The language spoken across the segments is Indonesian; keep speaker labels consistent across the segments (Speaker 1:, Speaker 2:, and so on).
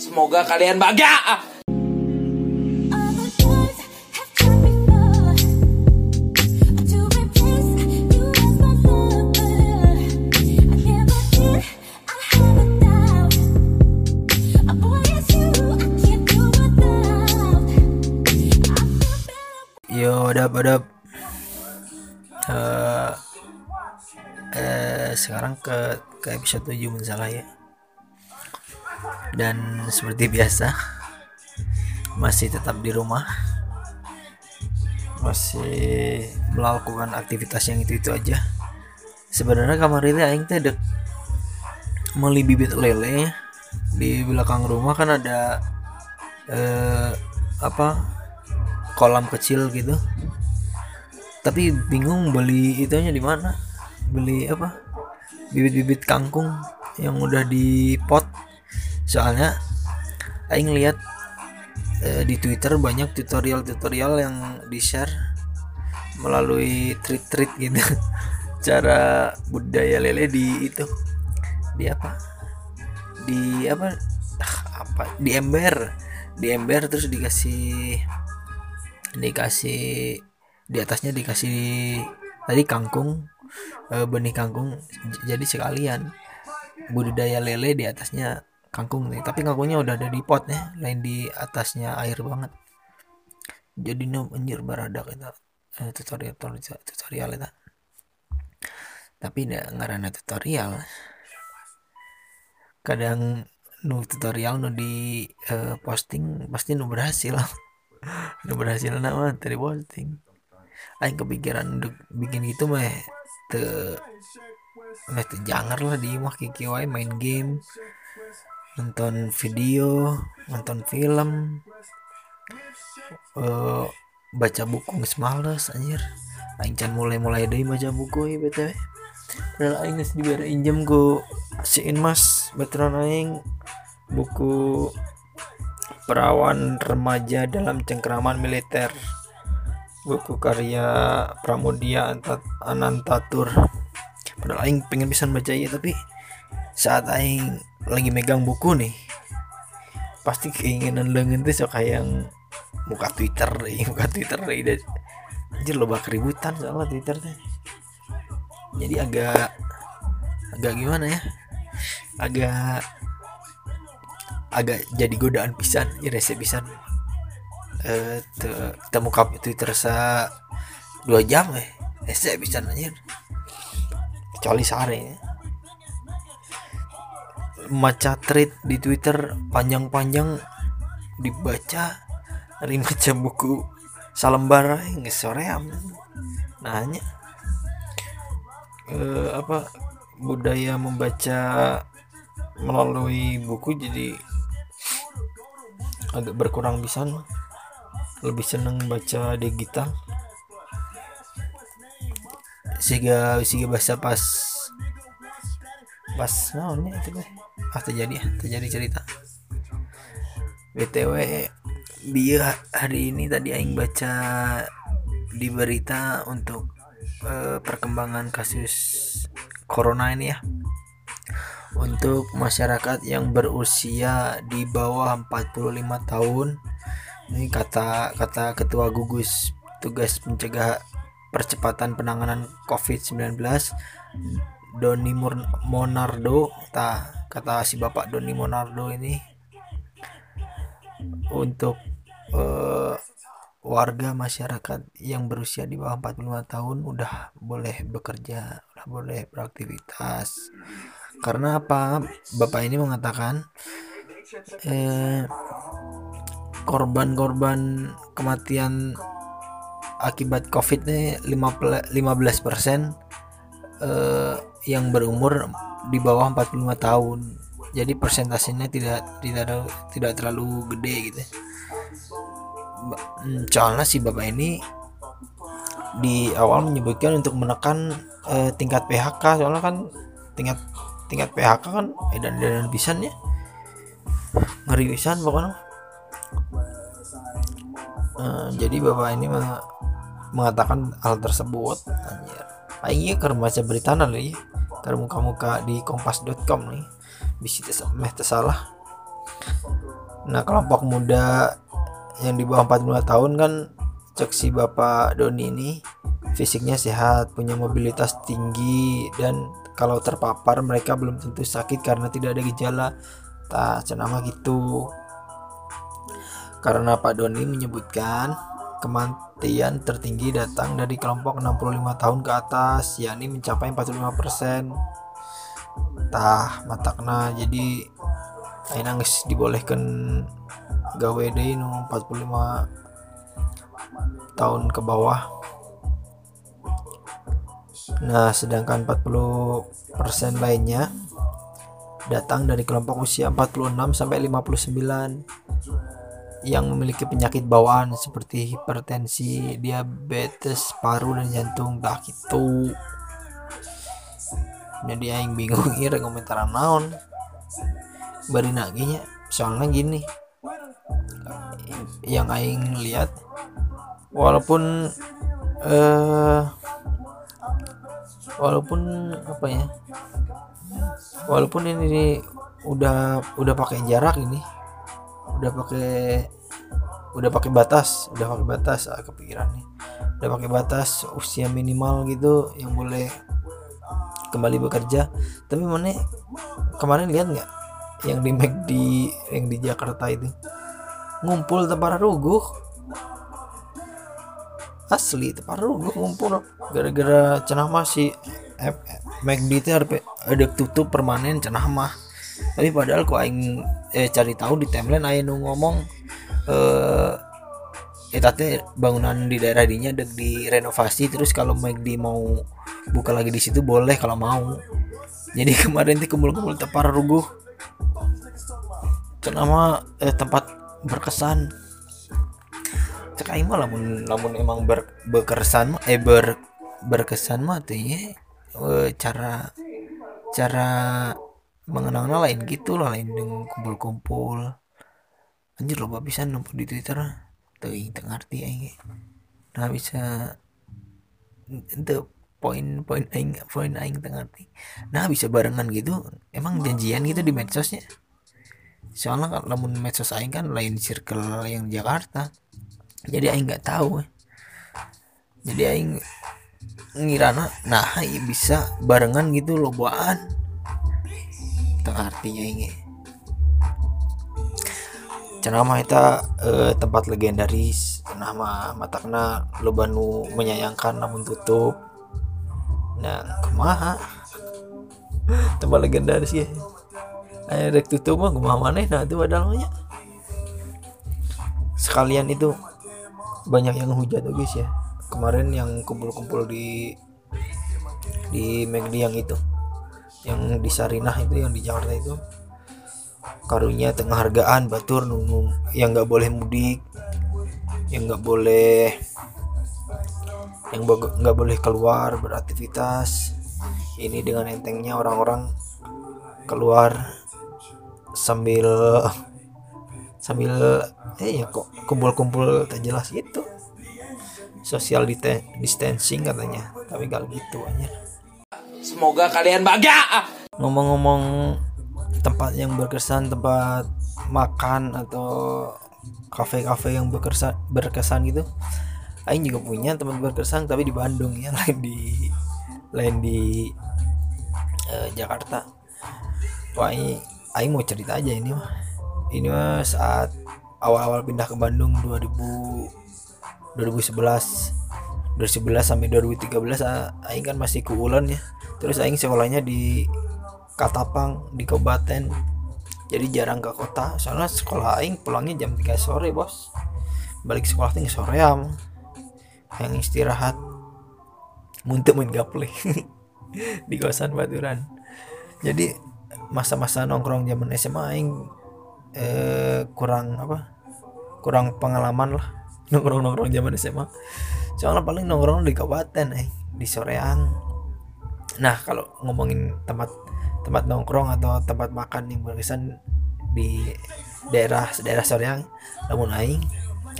Speaker 1: Semoga kalian bahagia.
Speaker 2: Yo, dap, dap. Eh, eh, sekarang ke ke episode 7 mensalah ya. Dan seperti biasa masih tetap di rumah. Masih melakukan aktivitas yang itu-itu aja. Sebenarnya kamar ini aing teh dek meli bibit lele. Di belakang rumah kan ada eh apa kolam kecil gitu. Tapi bingung beli itunya di mana? Beli apa? Bibit-bibit kangkung yang udah di pot soalnya aing lihat eh, di Twitter banyak tutorial-tutorial yang di share melalui tweet-tweet gitu. Cara budaya lele di itu di apa? Di apa? Ah, apa? Di ember. Di ember terus dikasih dikasih di atasnya dikasih tadi kangkung eh, benih kangkung. Jadi sekalian. Budidaya lele di atasnya kangkung nih. Tapi kangkungnya udah ada di pot ya. Lain di atasnya air banget. Jadi no anjir baradak itu. Eh, tutorial tutorial itu. Tapi nggak ngarana tutorial. Kadang nu tutorial nu di eh, posting pasti nu berhasil. Nu berhasil nama dari posting. Aing kepikiran untuk bikin gitu mah te meh teu jangar lah di imah kiki main game nonton video nonton film eh baca buku geus males anjir. Aing can mulai-mulai deui baca buku ya btw. Padahal aing geus dibere injem ku si Inmas veteran aing buku perawan remaja dalam cengkraman militer. Buku karya Pramudia Anta- Anantatur. Padahal aing pengen bisa baca ya tapi saat aing lagi megang buku nih pasti keinginan lengan tuh sok yang muka Twitter nih, muka Twitter nih dan anjir loba keributan soalnya Twitter teh. Jadi agak agak gimana ya? Agak agak jadi godaan pisan ya rese pisan. Eh te- temu kap Twitter sa dua jam eh rese pisan anjir. Kecuali sehari. ya. Maca thread di Twitter panjang-panjang dibaca dari baca buku salembar nggak soream nanya eh, apa budaya membaca melalui buku jadi agak berkurang bisa lebih seneng baca digital. Sehingga sehingga bahasa pas pas naonnya itu gue ah terjadi ya terjadi cerita. Btw dia hari ini tadi aing baca di berita untuk eh, perkembangan kasus corona ini ya. Untuk masyarakat yang berusia di bawah 45 tahun ini kata kata ketua gugus tugas pencegah percepatan penanganan COVID-19 Doni Monardo ta kata si bapak Doni Monardo ini untuk eh, warga masyarakat yang berusia di bawah 45 tahun udah boleh bekerja udah boleh beraktivitas. Karena apa? Bapak ini mengatakan eh, korban-korban kematian akibat covid nih 15 persen eh, yang berumur di bawah 45 tahun. Jadi persentasenya tidak tidak tidak terlalu gede gitu. Hmm, soalnya si bapak ini di awal menyebutkan untuk menekan eh, tingkat PHK soalnya kan tingkat tingkat PHK kan edan edan pisan ya. Ngeri pisan pokoknya. Eh, jadi bapak ini me- mengatakan hal tersebut anjir aing ieu keur baca berita nih keur muka-muka di kompas.com nih. Bisa meh teu salah nah kelompok muda yang di bawah 45 tahun kan cek si bapak Doni ini fisiknya sehat punya mobilitas tinggi dan kalau terpapar mereka belum tentu sakit karena tidak ada gejala. Tak cenama gitu. Karena Pak Doni menyebutkan kematian tertinggi datang dari kelompok 65 tahun ke atas yakni mencapai 45% tah matakna jadi ayeuna geus dibolehkeun gawe deui nu 45 tahun ke bawah. Nah sedangkan 40% lainnya datang dari kelompok usia 46 sampai 59 yang memiliki penyakit bawaan seperti hipertensi, diabetes, paru dan jantung tak gitu. Jadi aing bingung kira komentar naon. Bari nya soalnya gini. Yang aing lihat walaupun eh walaupun apa ya? Walaupun ini udah udah pakai jarak ini udah pakai udah pakai batas udah pakai batas ah, kepikiran nih udah pakai batas usia minimal gitu yang boleh kembali bekerja tapi mana kemarin lihat nggak yang di McD yang di Jakarta itu ngumpul tempat ruguh asli tempat ruguh ngumpul gara-gara cenah mah si eh, McD itu ada tutup permanen cenah mah tapi padahal kok aing eh cari tahu di timeline aing nu ngomong eh eta teh bangunan di daerah dinya dek direnovasi terus kalau McD mau buka lagi di situ boleh kalau mau. Jadi kemarin tuh kumpul-kumpul tepar ruguh. Nama eh, tempat berkesan. Cek aing mah lamun lamun emang ber, berkesan eh ber berkesan mah tuh ya eh, cara mengenangnya lain gitu lah lain dengan kumpul-kumpul. Anjir loba bisa numpuk di twitter. Tuh itu ngerti aing. Nah bisa itu poin-poin aing poin aing teu ngerti nah bisa barengan gitu. Emang janjian gitu di medsosnya. Soalnya kan lamun medsos aing kan lain circle yang Jakarta. Jadi aing nggak tahu. Jadi aing ngirana nah bisa barengan gitu lobaan tengah artinya ini. Cenama kita eh, tempat legendaris. Nama matakna lobanu menyayangkan namun tutup. Nah kumaha? Tempat legendaris ya. Ayo rek tutup mah kumaha maneh nah itu namanya sekalian itu banyak yang hujat tuh guys ya. Kemarin yang kumpul-kumpul di di McD yang itu yang di Sarinah itu yang di Jakarta itu. Karunya tengah hargaan batur nunggu yang nggak boleh mudik. Yang nggak boleh yang nggak boleh keluar beraktivitas. Ini dengan entengnya orang-orang keluar sambil sambil eh ya kok kumpul-kumpul tak jelas itu social distancing katanya. Tapi gak gitu aja
Speaker 1: Semoga kalian bahagia.
Speaker 2: ngomong-ngomong tempat yang berkesan tempat makan atau kafe-kafe yang berkesan berkesan gitu Aing juga punya teman berkesan tapi di Bandung ya lain di lain di eh, Jakarta. Wah Aing, Aing mau cerita aja ini mah. Ini mah saat awal-awal pindah ke Bandung 2000 2011 2011 sampai 2013 ah, Aing kan masih kuulan ya terus Aing sekolahnya di Katapang di kabupaten. Jadi jarang ke kota. Soalnya sekolah Aing pulangnya jam 3 sore bos. Balik sekolah tinggal sore am. Yang istirahat. Muntah main gaple. Di kawasan Baturan. Jadi masa-masa nongkrong zaman SMA Aing eh, kurang apa? Kurang pengalaman lah nongkrong nongkrong zaman SMA soalnya paling nongkrong di kabupaten eh di soreang nah kalau ngomongin tempat tempat nongkrong atau tempat makan yang berkesan di daerah daerah Soreang namun aing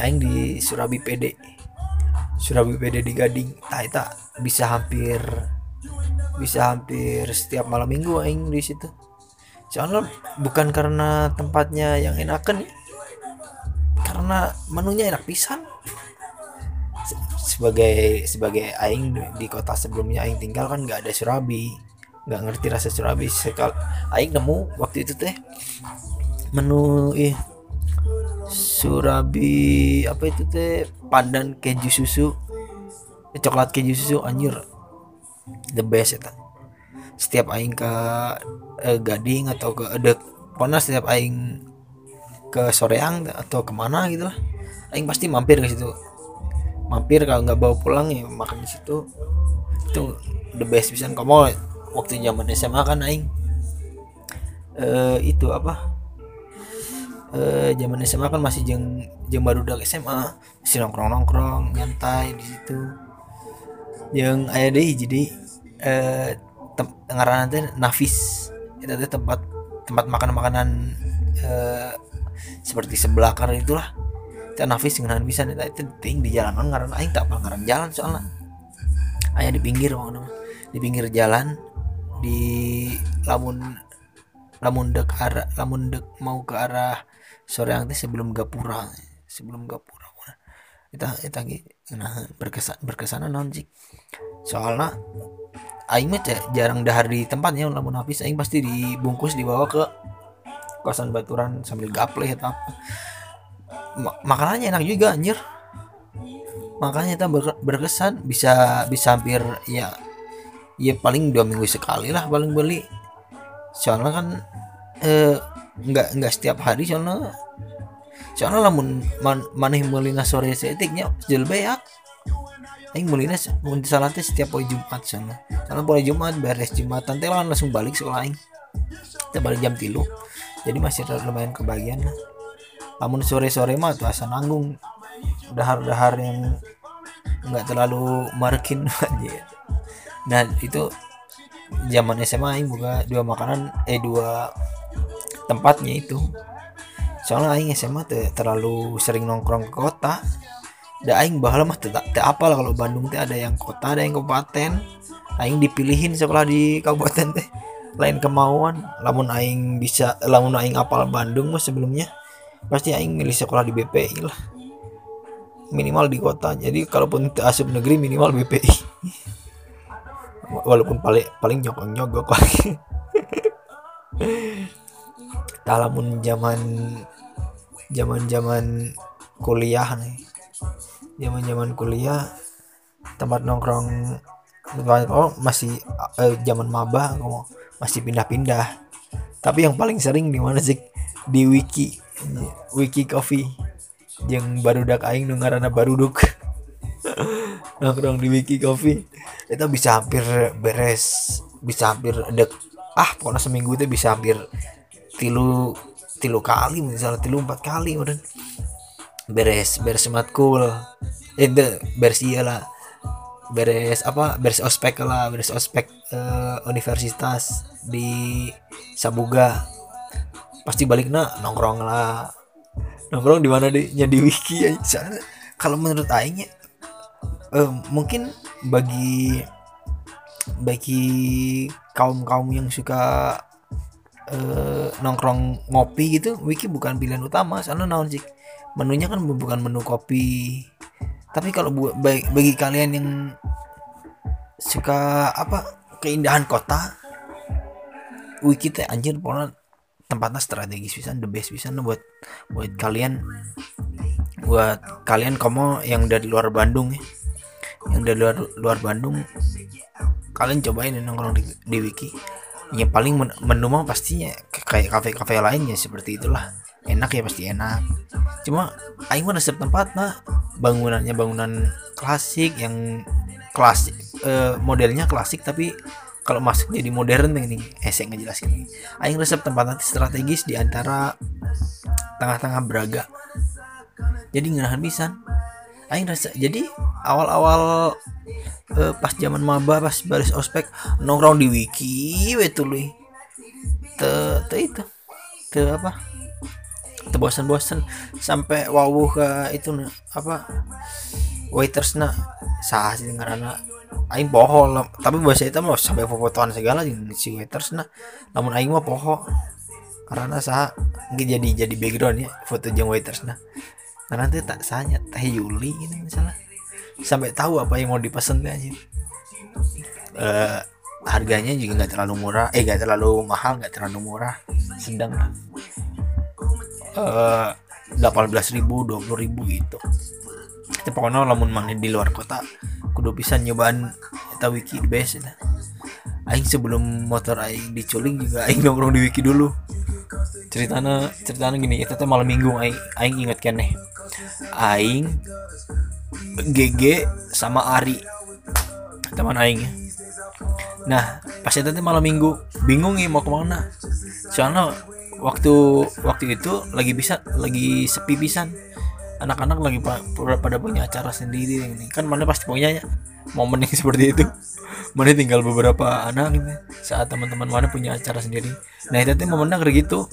Speaker 2: aing di Surabi PD Surabi PD di Gading. Nah itu bisa hampir bisa hampir setiap malam minggu aing di situ. Soalnya bukan karena tempatnya yang enakan karena menunya enak pisan sebagai sebagai aing di- kota sebelumnya aing tinggal kan nggak ada surabi. Nggak ngerti rasa surabi. Sekal aing nemu waktu itu teh menu ih surabi apa itu teh? Pandan keju susu. Coklat keju susu anjir. The best ya setiap aing ke eh, Gading atau ke Edek pokoknya setiap aing ke Soreang atau ke mana gitu lah. Aing pasti mampir ke situ mampir kalau nggak bawa pulang ya makan di situ. Itu the best bisa kamu waktu zaman SMA kan aing. Eh itu apa? Eh zaman SMA kan masih jeng jeng baru udah SMA masih nongkrong nongkrong nyantai di situ. Yang aya deh jadi eh ngaranna teh Nafis. Itu tempat tempat makan makanan eh seperti sebelah kanan itulah itu Nafis dengan bisa itu itu ting di jalanan ngaran aing tak ngaran jalan soalnya. Aya di pinggir mah. di pinggir jalan di lamun lamun dek arah lamun dek mau ke arah soreang teh sebelum gapura sebelum gapura. Kita kita nah berkesan berkesan naon sih soalnya aing mah jarang dahar di tempatnya lamun habis aing pasti dibungkus dibawa ke kosan baturan sambil gaple atau apa Ma- makanannya enak juga anjir makanya kita ber- berkesan bisa bisa hampir ya ya paling dua minggu sekali lah paling beli soalnya kan eh nggak setiap hari soalnya soalnya lamun man, maneh melina sore setiknya beak Aing mulina mun salah teh setiap poe Jumat. Soalnya poe Jumat beres Jumatan lah langsung balik sekolah aing. Kita balik jam tilu. Jadi masih lumayan kebagian lah. Namun sore-sore mah tuh asa nanggung. Dahar-dahar yang nggak terlalu markin aja. Nah itu zaman SMA aing buka dua makanan eh dua tempatnya itu. Soalnya aing SMA teh terlalu sering nongkrong ke kota. Da aing bahala mah teu teu apal kalau Bandung teh ada yang kota ada yang kabupaten. Aing dipilihin sekolah di kabupaten teh. Lain kemauan. Lamun aing bisa lamun aing apal Bandung mah sebelumnya pasti aing milih sekolah di BPI lah. Minimal di kota. Jadi kalaupun asup negeri minimal BPI walaupun paling paling nyokong nyogok lagi Tah, lamun zaman zaman zaman kuliah nih. Zaman zaman kuliah tempat nongkrong oh masih eh, zaman maba masih pindah-pindah. Tapi yang paling sering di mana sih di wiki wiki coffee. Yang baru dak aing nu ngaranna baruduk nongkrong di wiki coffee. Itu bisa hampir beres bisa hampir dek. Ah pokoknya seminggu itu bisa hampir tilu tilu kali misalnya tilu empat kali udah. Beres beres matkul eh beres iya lah. Beres apa? Beres ospek lah beres ospek eh, universitas di Sabuga pasti balik nak nongkrong lah. Nongkrong di mana di? Nya di wiki ya kalau menurut aing ya eh, mungkin bagi bagi kaum kaum yang suka eh, nongkrong ngopi gitu wiki bukan pilihan utama. Soalnya naon sih menunya kan bukan menu kopi. Tapi kalau bu- bagi, bagi kalian yang suka apa keindahan kota wiki teh anjir pokoknya tempatnya strategis bisa the best bisa buat buat kalian. Buat kalian kamu yang dari luar Bandung ya. Yang dari luar luar Bandung kalian cobain nongkrong di, di wiki. Yang paling men- menu mah pastinya kayak kafe-kafe lainnya seperti itulah. Enak ya pasti enak. Cuma aing mah resep tempat nah bangunannya bangunan klasik yang klasik eh, modelnya klasik tapi kalau masuk jadi modern nih nih eh ngejelasin aing resep tempat nanti strategis di antara tengah-tengah Braga. Jadi ngerahan pisan. Aing rasa jadi awal-awal eh, pas zaman maba pas baris ospek nongkrong di wiki we tuluy te te itu. Te apa? Te bosan-bosan sampai wawuh ke itu apa waiters na sah sih ngaranna aing poho lah. tapi bahasa itu mah sampai fotoan segala jeung si waiters na namun aing mah poho karena sah jadi jadi background ya foto jeung waiters nah. Karena nanti tak sanya teh Yuli ini misalnya. Sampai tahu apa yang mau dipesan teh anjir Eh, harganya juga nggak terlalu murah. Eh nggak terlalu mahal nggak terlalu murah. Sedang lah. Eh delapan belas ribu dua puluh ribu gitu. Tapi pokoknya lamun mana di luar kota kudu bisa nyobaan eta wiki eta. aing sebelum motor aing diculing juga aing nongkrong di wiki dulu. Ceritanya ceritanya gini itu teh malam minggu aing aing inget keneh. Aing GG sama Ari teman aing. Nah pas itu teh malam minggu bingung nih mau ke mana. Soalnya waktu waktu itu lagi bisa lagi sepi pisan anak-anak lagi pa- pada punya acara sendiri ini. Kan mana pasti punya ya momen yang seperti itu. Mana tinggal beberapa anak gitu saat teman-teman mana punya acara sendiri. Nah itu momennya kayak gitu.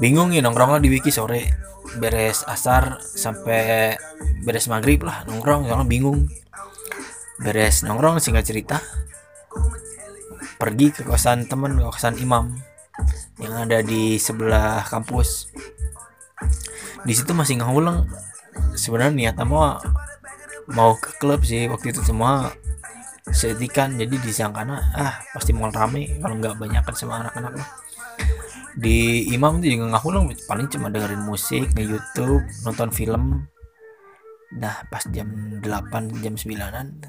Speaker 2: Bingung ya nongkrongnya di wiki sore. Beres asar sampai beres maghrib lah nongkrong soalnya bingung. Beres nongkrong singkat cerita pergi ke kosan temen ke kosan imam yang ada di sebelah kampus di situ masih ngulang sebenarnya niatnya mau mau ke klub sih waktu itu semua setikan jadi disangkana ah pasti mau rame kalau nggak banyak kan sama anak-anak di imam itu juga nggak ulang paling cuma dengerin musik nge YouTube nonton film. Nah pas jam 8 jam 9an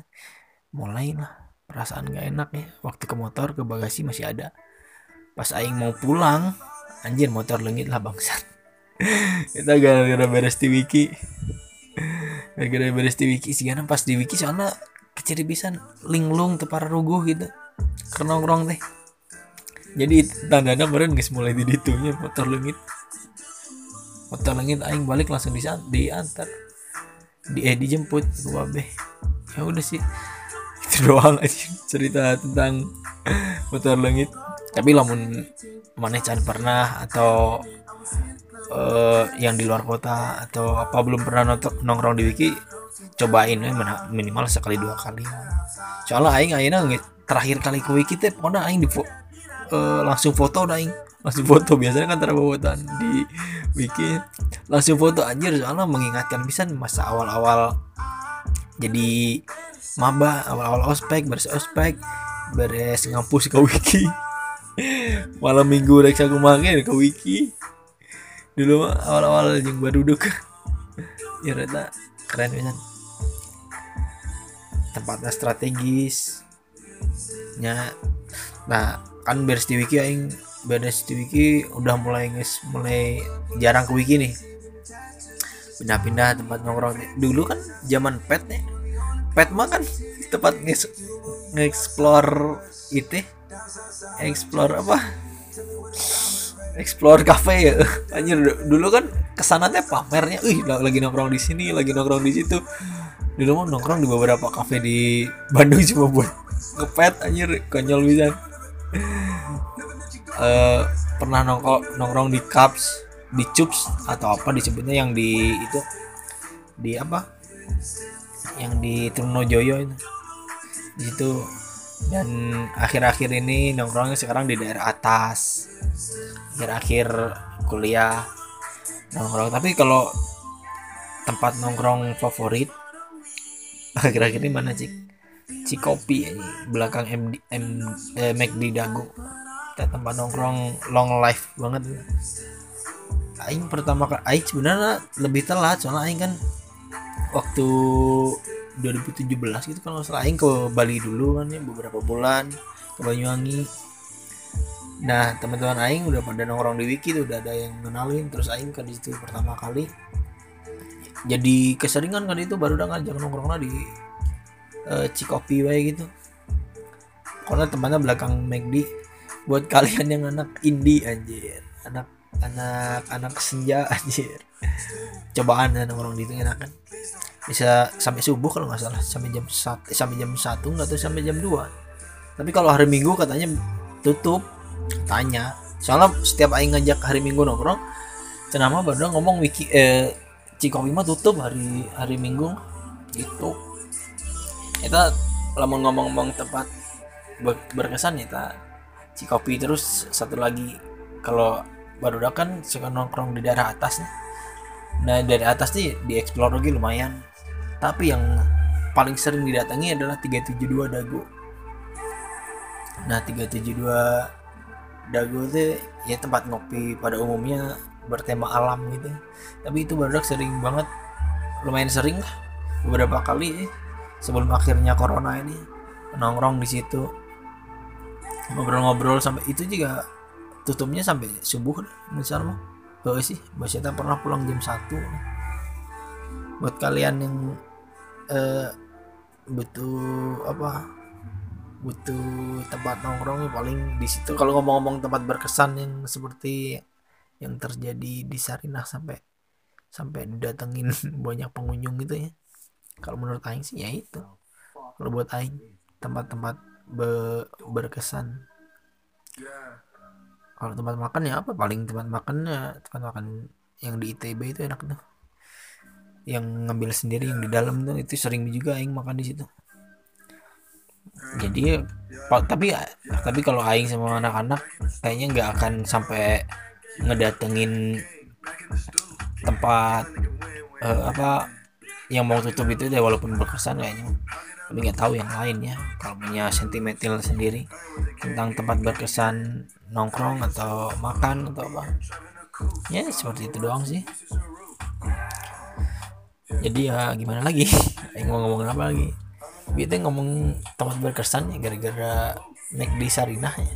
Speaker 2: mulai lah perasaan gak enak ya waktu ke motor ke bagasi masih ada. Pas aing mau pulang anjir motor lengit lah bangsat kita gara-gara beres di wiki. Gara-gara beres di wiki. Sih karena pas di wiki soalnya kecil pisan linglung tuh para ruguh gitu. Karena nongkrong teh. Jadi tandanya kemarin guys mulai di ditunya motor lengit. Motor lengit aing balik langsung di diantar. Di eh dijemput ke babe. Ya udah sih. Itu doang aja cerita tentang motor lengit. Tapi lamun maneh can pernah atau eh, yang di luar kota atau apa belum pernah nonton nongkrong di wiki cobain ya minimal sekali dua kali. Soalnya aing akhirnya terakhir kali ke wiki teh pokoknya aing di eh, langsung foto aing. Langsung foto biasanya kan terbawa di wiki. Langsung foto anjir soalnya mengingatkan bisa masa awal-awal jadi maba awal-awal ospek beres ospek beres ngampus ke wiki. Malam minggu rek aku makan ke wiki dulu awal-awal yang baru duduk. Ya reta keren pisan. Tempatnya strategis. Nya nah kan beres di wiki aing beres di wiki udah mulai nges mulai jarang ke wiki nih. Pindah-pindah tempat nongkrong. Dulu kan zaman pet nih. Pet mah kan tempat nges nge-explore itu explore apa explore cafe ya. Anjir du- dulu kan ke sana teh pamernya ih la- lagi nongkrong di sini lagi nongkrong di situ. Dulu mah nongkrong di beberapa cafe di Bandung cuma buat ngepet anjir konyol bisa. Eh pernah nongkrong nongkrong di cups di cups atau apa disebutnya yang di itu di apa? Yang di Trunojoyo itu. Di dan akhir-akhir ini nongkrongnya sekarang di daerah atas. Akhir-akhir kuliah nongkrong. Tapi kalau tempat nongkrong favorit akhir-akhir ini mana cik? Cikopi ini belakang MD, M, eh, McD Dago. Tempat nongkrong long life banget. Aing pertama kali Aing sebenarnya lebih telat soalnya Aing kan waktu 2017 gitu kan nggak salah. Ke Bali dulu kan ya beberapa bulan ke Banyuwangi. Nah teman-teman Aing udah pada nongkrong di wiki tuh udah ada yang kenalin terus Aing di situ pertama kali. Jadi keseringan kan itu baru udah ngajak nongkrongnya di eh, Cikopi wae gitu. Karena temannya belakang McD buat kalian yang anak indie anjir. Anak anak anak senja anjir. Cobaan ya nongkrong di itu enak kan bisa sampai subuh kalau nggak salah. Sampai jam satu sampai jam satu nggak tahu sampai jam 2 tapi kalau hari minggu katanya tutup. Tanya. Soalnya setiap aing ngajak hari minggu nongkrong cenama baru ngomong wiki eh Cikopi mah tutup hari hari minggu. Itu kita lamun ngomong-ngomong tempat ber- berkesan ya ta Cikopi terus satu lagi. Kalau baru kan suka nongkrong di daerah atas nih nah dari atas nih dieksplor lagi lumayan tapi yang paling sering didatangi adalah 372 Dago. Nah 372 Dago itu ya tempat ngopi pada umumnya bertema alam gitu. Tapi itu baru sering banget lumayan sering lah beberapa kali sebelum akhirnya corona ini nongkrong di situ. Ngobrol-ngobrol sampai itu juga tutupnya sampai subuh misal mah. Sih Mbak pernah pulang jam 1 buat kalian yang eh, butuh apa? Butuh tempat nongkrong ya paling di situ. Kalau ngomong-ngomong tempat berkesan yang seperti yang terjadi di Sarinah sampai sampai didatengin banyak pengunjung gitu ya. Kalau menurut Aing sih ya itu. Kalau buat Aing tempat-tempat be- berkesan. Kalau tempat makan ya apa? Paling tempat makannya tempat makan yang di ITB itu enak tuh yang ngambil sendiri yang di dalam tuh itu sering juga aing makan di situ. Jadi tapi tapi kalau aing sama anak-anak kayaknya nggak akan sampai ngedatengin tempat eh, apa yang mau tutup itu deh walaupun berkesan kayaknya. Tapi nggak tahu yang lain ya kalau punya sentimental sendiri tentang tempat berkesan nongkrong atau makan atau apa. Ya seperti itu doang sih jadi ya gimana lagi? Aing mau ngomongin apa lagi? Kita ngomong tempat berkesan ya gara-gara naik di Sarinah ya.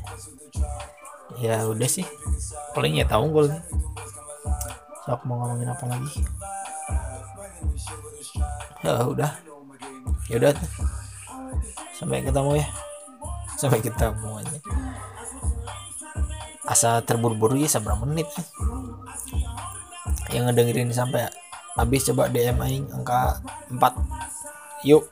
Speaker 2: Ya udah sih. Paling ya tahu gue sok mau ngomongin apa lagi? Ya udah. Ya udah. Sampai ketemu ya. Sampai ketemu aja. Asa terburu-buru ya seberapa menit nih yang ngedengerin sampai habis coba DM aing angka 4 yuk